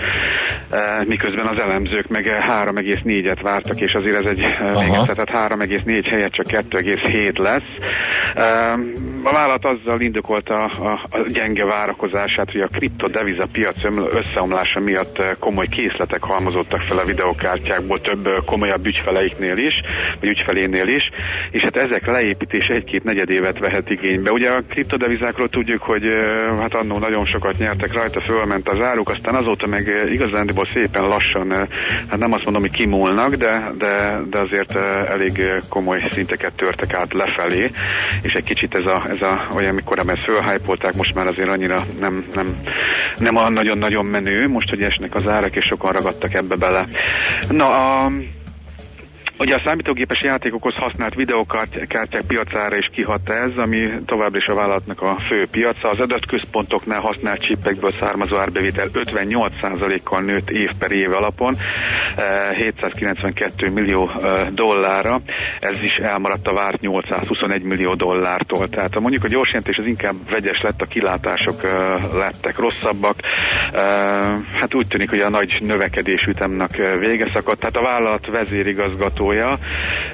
miközben az elemzők meg 3,4-et vártak, és azért ez egy még tehát 3,4 helyett csak 2,7 lesz. A vállalat azzal indokolta a, a, a gyenge várakozását, hogy a kriptodeviza piac összeomlása miatt eh, komoly készletek halmozottak fel a videokártyákból több eh, komolyabb ügyfeleiknél is, vagy ügyfelénél is, és hát ezek leépítés egy-két negyedévet vehet igénybe. Ugye a kriptodevizákról tudjuk, hogy eh, hát annó nagyon sokat nyertek rajta, fölment az áruk, aztán azóta meg igazándiból szépen lassan, hát nem azt mondom, hogy kimúlnak, de, de, de azért elég komoly szinteket törtek át lefelé, és egy kicsit ez a, ez a olyan, amikor ezt fölhájpolták, most már azért annyira nem, nem, nem a nagyon-nagyon menő, most, hogy esnek az árak, és sokan ragadtak ebbe bele. Na, a Ugye a számítógépes játékokhoz használt videokártyák piacára is kihat ez, ami továbbra is a vállalatnak a fő piaca. Az adatközpontoknál használt csipekből származó árbevétel 58%-kal nőtt év per év alapon, 792 eh, millió eh, dollárra. Ez is elmaradt a várt 821 millió dollártól. Tehát mondjuk a gyorsjelentés az inkább vegyes lett, a kilátások eh, lettek rosszabbak. Hát úgy tűnik, hogy a nagy növekedés ütemnek vége szakadt. Tehát a vállalat vezérigazgató igazgatója,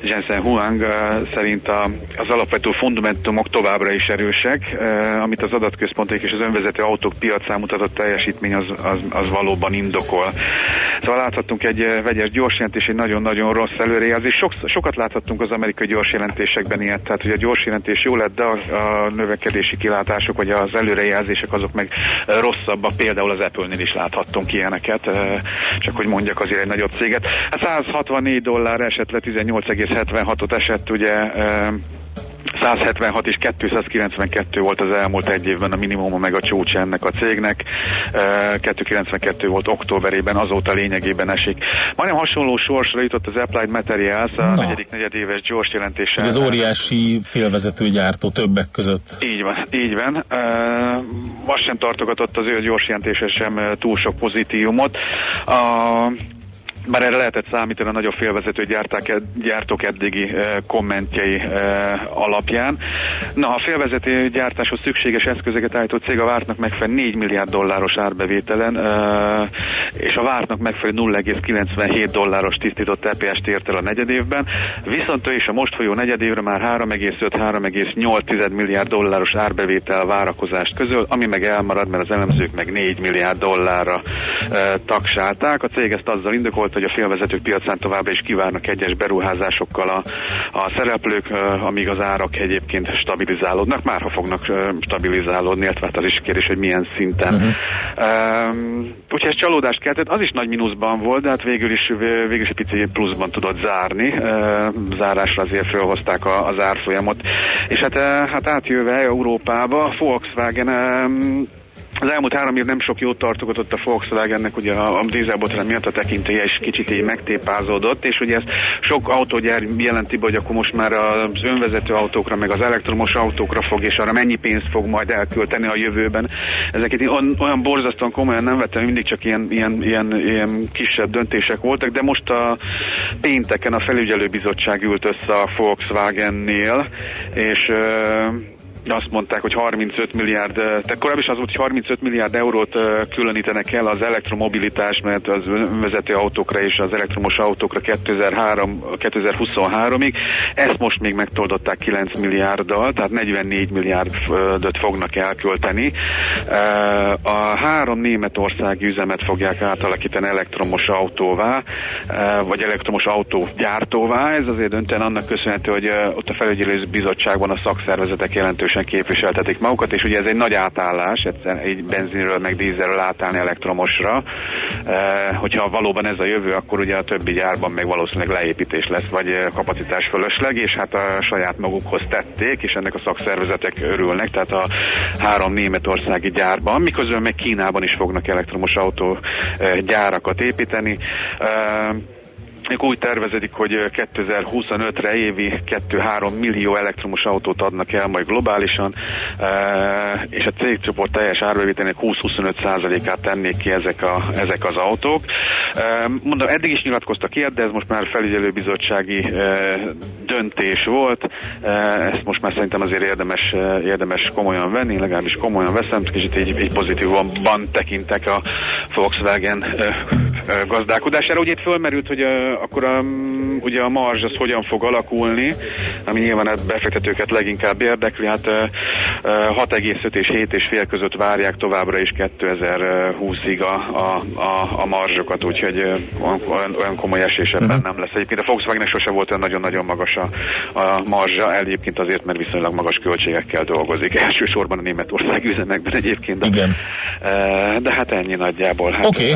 Jensen Huang szerint a, az alapvető fundamentumok továbbra is erősek, amit az adatközpontok és az önvezető autók piacán mutatott teljesítmény az, az, az valóban indokol. Szóval láthattunk egy vegyes gyorsjelentés, egy nagyon-nagyon rossz előrejelzés. Sok, sokat láthattunk az amerikai gyorsjelentésekben ilyet, tehát hogy a gyorsjelentés jó lett, de a, a növekedési kilátások vagy az előrejelzések azok meg rosszabbak. Például az Apple-nél is láthattunk ilyeneket, csak hogy mondjak azért egy nagyobb céget. 164 hát dollár esett le, 18,76-ot esett ugye 176 és 292 volt az elmúlt egy évben a minimum meg a csúcs ennek a cégnek. 292 volt októberében, azóta lényegében esik. Majdnem hasonló sorsra jutott az Applied Materials a Na. negyedik negyedéves gyors jelentése. Az óriási félvezetőgyártó többek között. Így van, így van. Azt sem tartogatott az ő gyors jelentése sem túl sok pozitívumot. A már erre lehetett számítani a nagyobb félvezető gyárták, gyártók eddigi e, kommentjei e, alapján. Na, a félvezető gyártáshoz szükséges eszközöket állító cég a vártnak megfelelő 4 milliárd dolláros árbevételen, e, és a vártnak megfelelő 0,97 dolláros tisztított EPS-t ért el a negyedévben, viszont ő is a most folyó negyedévre már 3,5-3,8 milliárd dolláros árbevétel várakozást közöl, ami meg elmarad, mert az elemzők meg 4 milliárd dollárra taksálták. A cég ezt azzal indokolt, hogy a félvezetők piacán továbbra is kívánnak egyes beruházásokkal a, a szereplők, amíg az árak egyébként stabilizálódnak, már ha fognak stabilizálódni, illetve hát az is kérdés, hogy milyen szinten. Uh-huh. Um, úgyhogy ez csalódást keltett, az is nagy mínuszban volt, de hát végül is, végül is egy pici pluszban tudott zárni. Uh, zárásra azért felhozták a, az árfolyamot. És hát, hát átjöve Európába, Volkswagen um, az elmúlt három év nem sok jót tartogatott a Volkswagennek, ugye a, a dízelbotrány miatt a tekintélye is kicsit így megtépázódott, és ugye ezt sok autógyár jelenti, hogy akkor most már az önvezető autókra, meg az elektromos autókra fog, és arra mennyi pénzt fog majd elkölteni a jövőben. Ezeket olyan borzasztóan komolyan nem vettem, mindig csak ilyen, ilyen, ilyen, ilyen kisebb döntések voltak, de most a pénteken a felügyelőbizottság ült össze a Volkswagennél, és azt mondták, hogy 35 milliárd, tehát korábban is az volt, hogy 35 milliárd eurót különítenek el az elektromobilitás, mert az önvezető autókra és az elektromos autókra 2003, 2023-ig. Ezt most még megtoldották 9 milliárddal, tehát 44 milliárdot fognak elkölteni. A három németországi üzemet fogják átalakítani elektromos autóvá, vagy elektromos autógyártóvá. Ez azért döntően annak köszönhető, hogy ott a felügyelő bizottságban a szakszervezetek jelentős erősen képviseltetik magukat, és ugye ez egy nagy átállás, egyszerűen egy benzinről meg dízelről átállni elektromosra. E, hogyha valóban ez a jövő, akkor ugye a többi gyárban még valószínűleg leépítés lesz, vagy eh, kapacitás fölösleg, és hát a saját magukhoz tették, és ennek a szakszervezetek örülnek, tehát a három németországi gyárban, miközben meg Kínában is fognak elektromos autó eh, gyárakat építeni. E, ők úgy tervezedik, hogy 2025-re évi 2-3 millió elektromos autót adnak el majd globálisan, és a cégcsoport teljes árbevételének 20-25 százalékát tennék ki ezek, a, ezek az autók. Mondom, eddig is nyilatkoztak ilyet, de ez most már felügyelőbizottsági döntés volt. Ezt most már szerintem azért érdemes, érdemes komolyan venni, legalábbis komolyan veszem, kicsit egy, egy pozitívan tekintek a Volkswagen gazdálkodására. Ugye itt fölmerült, hogy akkor a, ugye a marzs az hogyan fog alakulni, ami nyilván a befektetőket leginkább érdekli. Hát 6,5 és 7,5 között várják továbbra is 2020-ig a, a, a, a marzsokat, úgyhogy olyan, olyan komoly esés ebben uh-huh. nem lesz. Egyébként a Volkswagen sose volt olyan nagyon-nagyon magas a, a marzsa, egyébként azért, mert viszonylag magas költségekkel dolgozik. Elsősorban a Németország üzemekben egyébként. De, Igen. De hát ennyi nagyjából. Hát, okay.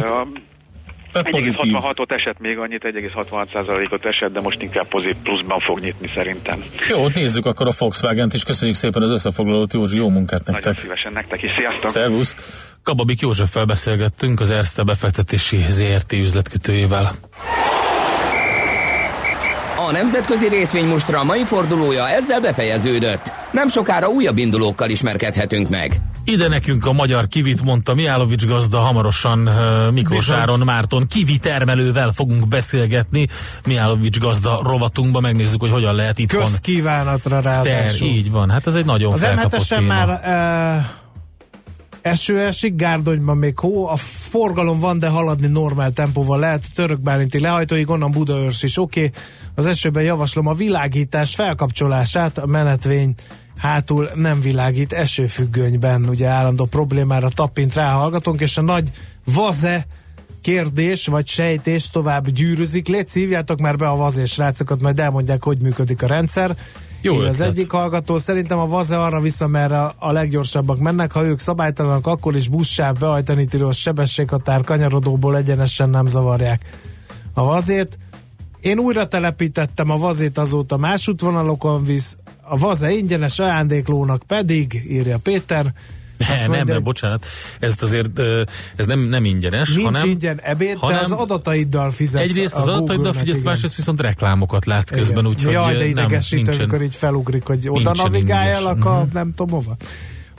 1,66-ot esett még annyit, 1,66%-ot esett, de most inkább pozit pluszban fog nyitni szerintem. Jó, nézzük akkor a Volkswagen-t is. Köszönjük szépen az összefoglalót, Józsi, jó munkát nektek. Nagyon szívesen nektek is, sziasztok! Szervusz! Kababik Józseffel beszélgettünk az Erste befektetési ZRT üzletkötőjével. A nemzetközi részvénymustra a mai fordulója ezzel befejeződött. Nem sokára újabb indulókkal ismerkedhetünk meg. Ide nekünk a magyar kivit, mondta Miálovics gazda, hamarosan Miklós Áron Márton kivi termelővel fogunk beszélgetni. Miálovics gazda rovatunkba megnézzük, hogy hogyan lehet itt Közkívánatra ráadásul. Ter, így van, hát ez egy nagyon Az m már uh, eső esik, Gárdonyban még hó, a forgalom van, de haladni normál tempóval lehet, Török Bálinti lehajtóig, onnan Budaörs is oké. Okay. Az esőben javaslom a világítás felkapcsolását, a menetvény hátul nem világít esőfüggönyben, ugye állandó problémára tapint ráhallgatunk, és a nagy vaze kérdés vagy sejtés tovább gyűrűzik. Légy szívjátok már be a vazés srácokat, majd elmondják, hogy működik a rendszer. Jó az egyik hallgató szerintem a vaze arra vissza, mert a, a leggyorsabbak mennek, ha ők szabálytalanak, akkor is buszsáv behajtani tilos sebességhatár kanyarodóból egyenesen nem zavarják a vazét. Én újra telepítettem a vazét azóta más útvonalokon visz, a vaze ingyenes ajándéklónak pedig, írja Péter, ne, nem, nem, bocsánat, ez azért ez nem, nem ingyenes, Nincs hanem... ingyen ebéd, hanem te az adataiddal fizetsz Egyrészt az adataiddal figyelsz, másrészt viszont reklámokat látsz közben, úgyhogy Jaj, de idegesít, amikor így felugrik, hogy oda navigáljálak a uh-huh. nem tudom hova.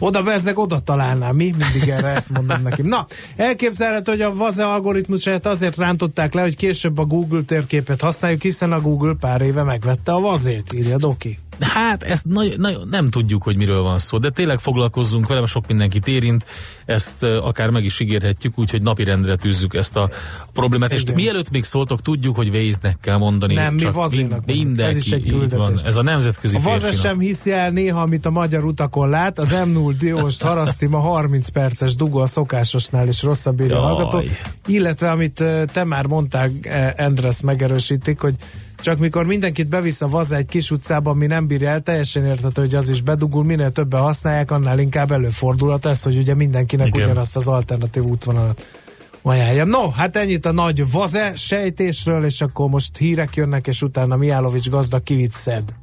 Oda bezzeg, oda találnám, mi? Mindig erre ezt mondom neki. Na, elképzelhető, hogy a Vaze algoritmusát azért rántották le, hogy később a Google térképet használjuk, hiszen a Google pár éve megvette a Vazét, írja Doki. Hát ezt nagy, nagy, nem tudjuk, hogy miről van szó, de tényleg foglalkozzunk vele, sok mindenkit érint, ezt akár meg is ígérhetjük, úgyhogy napirendre tűzzük ezt a problémát. Igen. És mielőtt még szóltok, tudjuk, hogy Véznek kell mondani. Nem, mi vazinak mindenki, Ez is egy küldetés. Van. Ez a nemzetközi A Vaze sem hiszi el néha, amit a magyar utakon lát. Az M0 Dióst haraszti ma 30 perces dugó a szokásosnál is rosszabb írja hallgató. Illetve, amit te már mondtál, Endres megerősítik, hogy csak mikor mindenkit bevisz a vaza egy kis utcába, mi nem bírja el, teljesen érthető, hogy az is bedugul, minél többen használják, annál inkább előfordulhat ez, hogy ugye mindenkinek Igen. ugyanazt az alternatív útvonalat ajánlja. No, hát ennyit a nagy vaze sejtésről, és akkor most hírek jönnek, és utána Miálovics gazda kivit szed.